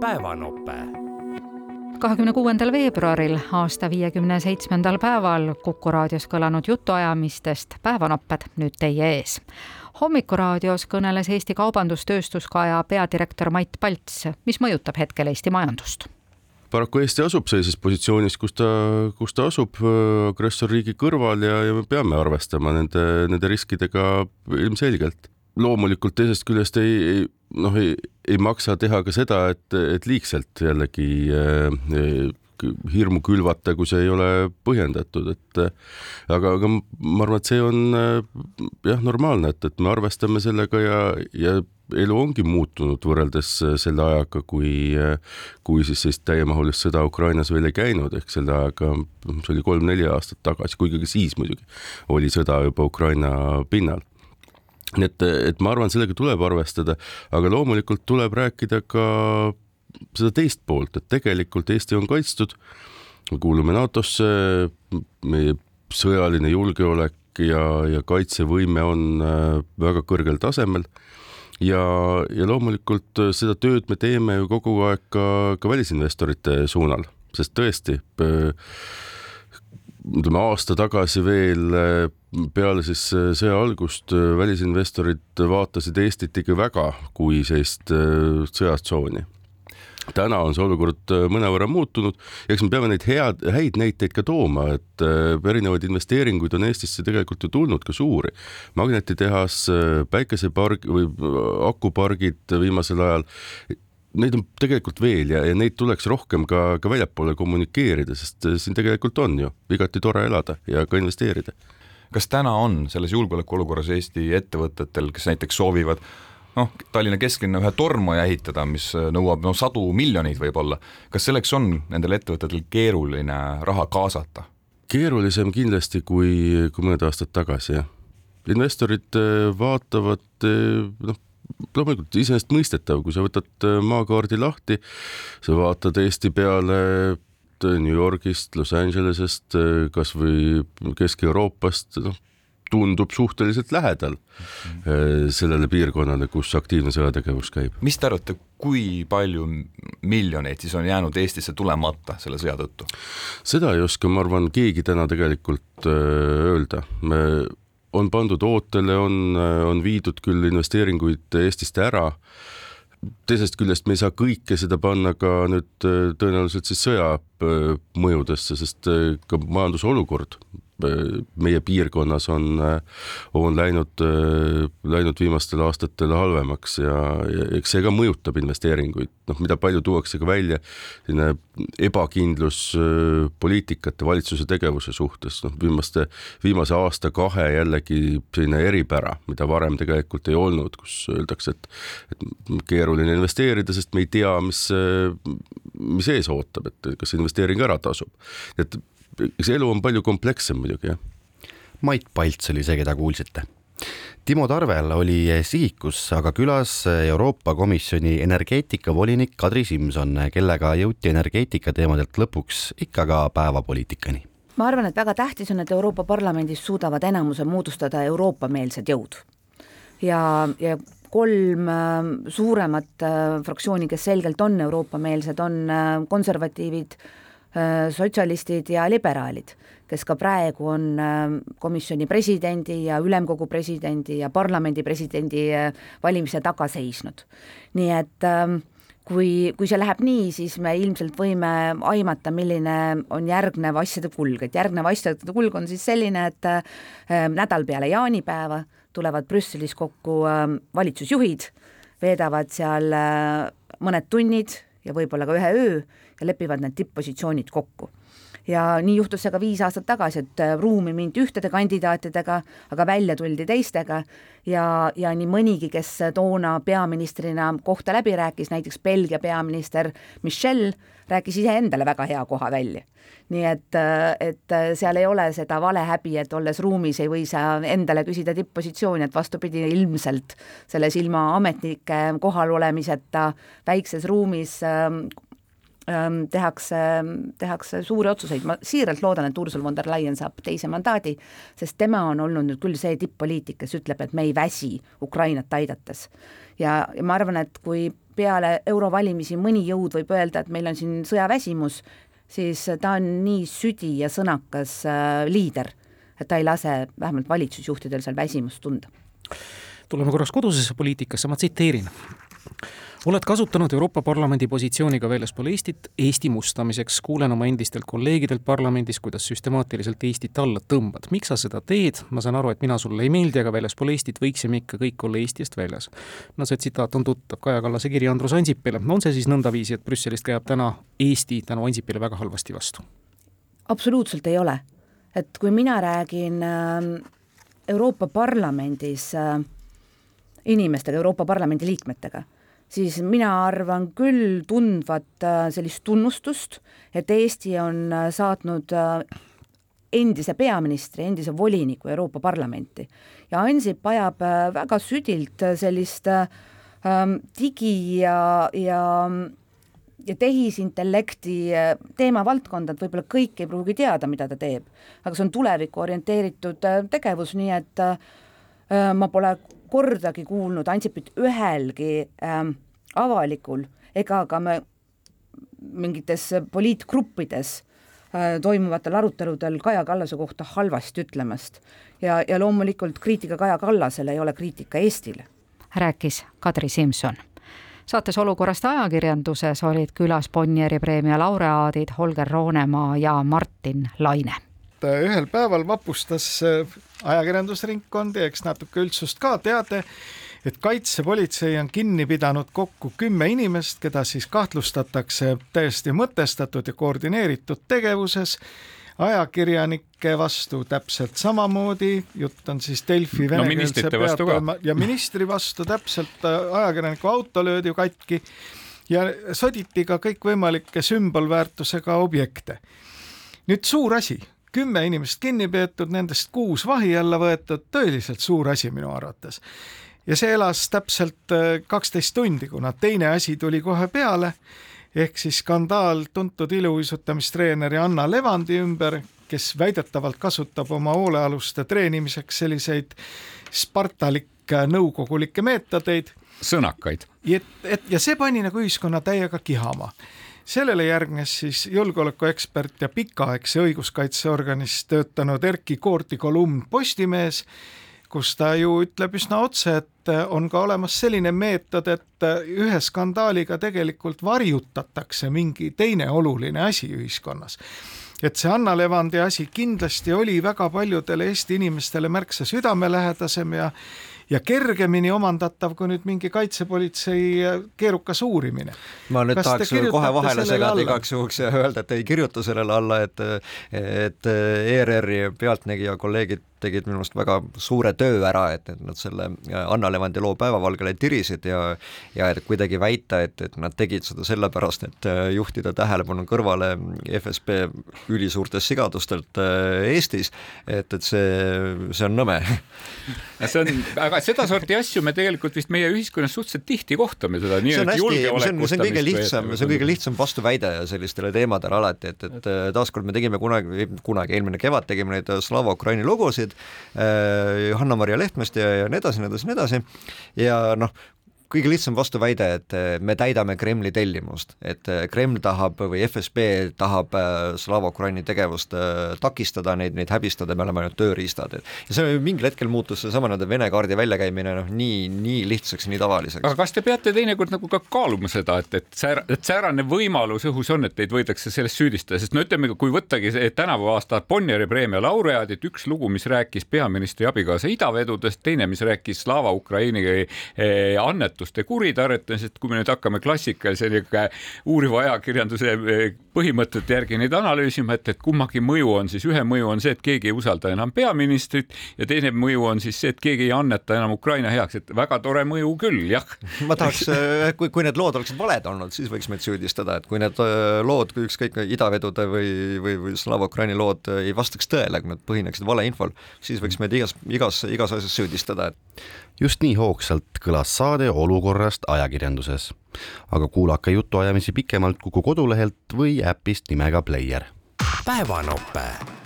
päevanope. kahekümne kuuendal veebruaril aasta viiekümne seitsmendal päeval Kuku raadios kõlanud jutuajamistest Päevanopped nüüd teie ees. hommikuraadios kõneles Eesti Kaubandus-Tööstuskaja peadirektor Mait Palts, mis mõjutab hetkel Eesti majandust paraku Eesti asub sellises positsioonis, kus ta, kus ta asub agressorriigi kõrval ja, ja me peame arvestama nende, nende riskidega ilmselgelt. Loomulikult teisest küljest ei, ei noh, ei, ei maksa teha ka seda, et, et liigselt jällegi eh, hirmu külvata, kui see ei ole põhjendatud, et aga, aga ma arvan, et see on jah, normaalne, et, et me arvestame sellega ja, ja elu ongi muutunud võrreldes selle ajaga, kui, kui siis sellist täiemahulist sõda Ukrainas veel ei käinud, ehk selle ajaga, see oli kolm-neli aastat tagasi, kuigi ka siis muidugi oli sõda juba Ukraina pinnal nii et, et ma arvan, sellega tuleb arvestada, aga loomulikult tuleb rääkida ka seda teist poolt, et tegelikult Eesti on kaitstud, me kuulume NATO-sse, meie sõjaline julgeolek ja, ja kaitsevõime on äh, väga kõrgel tasemel. Ja, ja loomulikult seda tööd me teeme ju kogu aeg ka, ka välisinvestorite suunal, sest tõesti ütleme aasta tagasi veel peale siis äh, sõja algust äh, välisinvestorid vaatasid Eestit ikka väga kui sellist sõjatsooni täna on see olukord mõnevõrra muutunud ja eks me peame neid head, häid näiteid ka tooma, et erinevaid investeeringuid on Eestisse tegelikult ju tulnud ka suuri. magnetitehas, päikeseparg või akupargid viimasel ajal, neid on tegelikult veel ja, ja neid tuleks rohkem ka, ka väljapoole kommunikeerida, sest siin tegelikult on ju igati tore elada ja ka investeerida kas täna on selles julgeolekuolukorras Eesti ettevõtetel, kes näiteks soovivad noh, Tallinna kesklinna ühe tormaja ehitada, mis nõuab no sadu miljoneid võib-olla, kas selleks on nendel ettevõtetel keeruline raha kaasata? keerulisem kindlasti kui, kui mõned aastad tagasi, jah. investorid eh, vaatavad eh, noh, loomulikult iseenesestmõistetav, kui sa võtad eh, maakaardi lahti, sa vaatad Eesti peale New Yorgist, Los Angelesest, kasvõi Kesk-Euroopast, noh, tundub suhteliselt lähedal mm. sellele piirkonnale, kus aktiivne sõjategevus käib. mis te arvate, kui palju miljoneid siis on jäänud Eestisse tulemata selle sõja tõttu? seda ei oska, ma arvan, keegi täna tegelikult äh, öelda. me, on pandud ootele, on, on viidud küll investeeringuid Eestist ära. teisest küljest me ei saa kõike seda panna ka nüüd tõenäoliselt siis sõja äh, mõjudesse, sest äh, ka majanduse olukord meie piirkonnas on, on läinud, läinud viimastel aastatel halvemaks ja, ja eks see ka mõjutab investeeringuid, noh, mida palju tuuakse ka välja, selline ebakindlus poliitikate, valitsuse tegevuse suhtes, noh, viimaste, viimase aasta-kahe jällegi selline eripära, mida varem tegelikult ei olnud, kus öeldakse, et, et keeruline investeerida, sest me ei tea, mis, mis ees ootab, et kas investeering ära tasub. et eks elu on palju komplekssem muidugi, jah. Mait Palts oli see, keda kuulsite. Timo Tarvel oli sihikus, aga külas Euroopa Komisjoni energeetikavolinik Kadri Simson, kellega jõuti energeetika teemadelt lõpuks ikka ka päevapoliitikani ma arvan, et väga tähtis on, et Euroopa Parlamendis suudavad enamuse moodustada Euroopa-meelsed jõud. ja, ja kolm äh, suuremat äh, fraktsiooni, kes selgelt on Euroopa-meelsed, on äh, konservatiivid, sotsialistid ja liberaalid, kes ka praegu on äh, komisjoni presidendi ja ülemkogu presidendi ja parlamendi presidendi äh, valimise taga seisnud. nii et ähm, kui, kui see läheb nii, siis me ilmselt võime aimata, milline on järgnev asjade kulg, et järgnev asjade kulg on siis selline, et äh, nädal peale jaanipäeva tulevad Brüsselis kokku äh, valitsusjuhid, veedavad seal äh, mõned tunnid ja võib-olla ka ühe öö ja lepivad need tipp-positsioonid kokku ja nii juhtus see ka viis aastat tagasi, et äh, ruumi mindi ühtede kandidaatidega, aga välja tuldi teistega ja, ja nii mõnigi, kes toona peaministrina kohta läbi rääkis, näiteks Belgia peaminister Michel, rääkis iseendale väga hea koha välja. nii et, äh, et äh, seal ei ole seda valehäbi, et olles ruumis ei või sa endale küsida tipp-positsiooni, et vastupidi, ilmselt selles ilma ametnike kohalolemiseta väikses ruumis ähm, tehakse, tehakse suuri otsuseid, ma siiralt loodan, et Ursula von der Leyen saab teise mandaadi, sest tema on olnud nüüd küll see tipp-poliitik, kes ütleb, et me ei väsi Ukrainat aidates. ja, ja ma arvan, et kui peale eurovalimisi mõni jõud võib öelda, et meil on siin sõjaväsimus, siis ta on nii südi ja sõnakas äh, liider, et ta ei lase vähemalt valitsusjuhtidel seal väsimust tunda. tuleme korraks kodusesse poliitikasse, ma tsiteerin oled kasutanud Euroopa Parlamendi positsiooni ka väljaspool Eestit Eesti mustamiseks. kuulen oma endistelt kolleegidelt parlamendis, kuidas süstemaatiliselt Eestit alla tõmbad. miks sa seda teed? ma saan aru, et mina sulle ei meeldi, aga väljaspool Eestit võiksime ikka kõik olla Eesti eest väljas. no see tsitaat on tuttav, Kaja Kallase kiri Andrus Ansipile. on see siis nõndaviisi, et Brüsselist käib täna Eesti tänu Ansipile väga halvasti vastu? absoluutselt ei ole. et kui mina räägin ähm, Euroopa Parlamendis äh, inimestega, Euroopa Parlamendi liikmetega siis mina arvan küll tundvat äh, sellist tunnustust, et Eesti on äh, saatnud äh, endise peaministri, endise voliniku Euroopa Parlamenti. Ja Ansip ajab väga südilt sellist ähm, digi ja, ja ja tehisintellekti teemavaldkonda, et võib-olla kõik ei pruugi teada, mida ta teeb, aga see on tulevikku orienteeritud tegevus, nii et ma pole kordagi kuulnud Ansipit ühelgi ähm, avalikul ega ka me mingites poliitgruppides äh, toimuvatel aruteludel Kaja Kallase kohta halvasti ütlemast. ja, ja loomulikult kriitika Kaja Kallasele ei ole kriitika Eestile. rääkis Kadri Simson saates Olukorrast ajakirjanduses olid külas Bonnieri preemia laureaadid Holger Roonemaa ja Martin Laine. Ühel päeval vapustas äh, ajakirjandusringkondi, eks natuke üldsust ka teade, et kaitsepolitsei on kinni pidanud kokku kümme inimest, keda siis kahtlustatakse täiesti mõtestatud ja koordineeritud tegevuses ajakirjanike vastu. Täpselt samamoodi, jutt on siis Delfi venekeelse no, peatoima ja ministri vastu. Täpselt, äh, ajakirjaniku auto löödi ju katki ja soditi ka kõikvõimalikke sümbolväärtusega objekte. nüüd suur asi, kümme inimest kinni peetud, nendest kuus vahi alla võetud, tõeliselt suur asi minu arvates. ja see elas täpselt äh, kaksteist tundi, kuna teine asi tuli kohe peale, ehk siis skandaal tuntud iluuisutamistreeneri Anna Levandi ümber, kes väidetavalt kasutab oma hoolealuste treenimiseks selliseid spartalikke nõukogulikke meetodeid. sõnakaid. et, et ja see pani nagu ühiskonna täiega kihama sellele järgnes siis julgeolekuekspert ja pikaaegse õiguskaitseorganis töötanud Erkki Koorti kolumn Postimehes, kus ta ju ütleb üsna otse, et on ka olemas selline meetod, et ühe skandaaliga tegelikult varjutatakse mingi teine oluline asi ühiskonnas. Et see Anna Levandi asi kindlasti oli väga paljudele Eesti inimestele märksa südamelähedasem ja ja kergemini omandatav kui nüüd mingi kaitsepolitsei keerukas uurimine. ma nüüd Kas tahaks kohe vahele segada igaks juhuks ja öelda, et ei kirjuta sellele alla, et et ERR-i pealtnägija kolleegid tegid minu arust väga suure töö ära, et, et nad selle Anna Levandi loo päevavalgele tirisid ja ja et kuidagi väita, et, et nad tegid seda sellepärast, et äh, juhtida tähelepanu kõrvale FSB ülisuurtest sigadustelt äh, Eestis, et, et see, see on nõme. see on, aga sedasorti asju me tegelikult vist meie ühiskonnas suhteliselt tihti kohtame seda nii, et julgeolekustamist. see on kõige lihtsam, see on kõige lihtsam vastuväide sellistele teemadele alati, et, et taaskord me tegime kunagi, kunagi eelmine kevad tegime neid Slava Ukraini lugusid, äh, Johanna-Maria Lehtmest ja, ja nii edasi, nii edasi, nii edasi. Ja noh, kõige lihtsam vastuväide, et äh, me täidame Kremli tellimust, et äh, Kreml tahab või FSB tahab äh, Slava Ukraini tegevust takistada, neid, neid häbistada, me oleme ainult tööriistad, ja see mingil hetkel muutus seesama nii-öelda Vene kaardi väljakäimine noh, nii, nii lihtsaks, nii tavaliseks. aga kas te peate teinekord nagu ka kaaluma seda, et, et säära-, et säärane võimalus õhus on, et teid võidakse selles süüdistada, sest no ütleme, kui võttagi tänavu aasta Bonnieri preemia laureaadid, üks lugu, mis rääkis peaministri abikaasa idavedudest, teine, mis rääkis Slava Ukraini annetusest, väärtuste kuritarvitamisest, kui me nüüd hakkame klassikalise niisugune uuriva ajakirjanduse eh, põhimõtete järgi neid analüüsima, et, et kummagi mõju on siis, ühe mõju on see, et keegi ei usalda enam peaministrit ja teine mõju on siis see, et keegi ei anneta enam Ukraina heaks, et väga tore mõju küll, jah. ma tahaks, eh, kui, kui need lood oleksid valed olnud, siis võiks meid süüdistada, et kui need eh, lood, ükskõik idavedude või, või, või Slava Ukraini lood ei vastaks tõele, kui nad põhineksid valeinfol, siis võiks meid igas, igas, igas asjas süüdistada, et just nii hoogsalt kõlas saade olukorrast ajakirjanduses. aga kuulake jutuajamisi pikemalt Kuku kodulehelt või äpist nimega Player. päevanope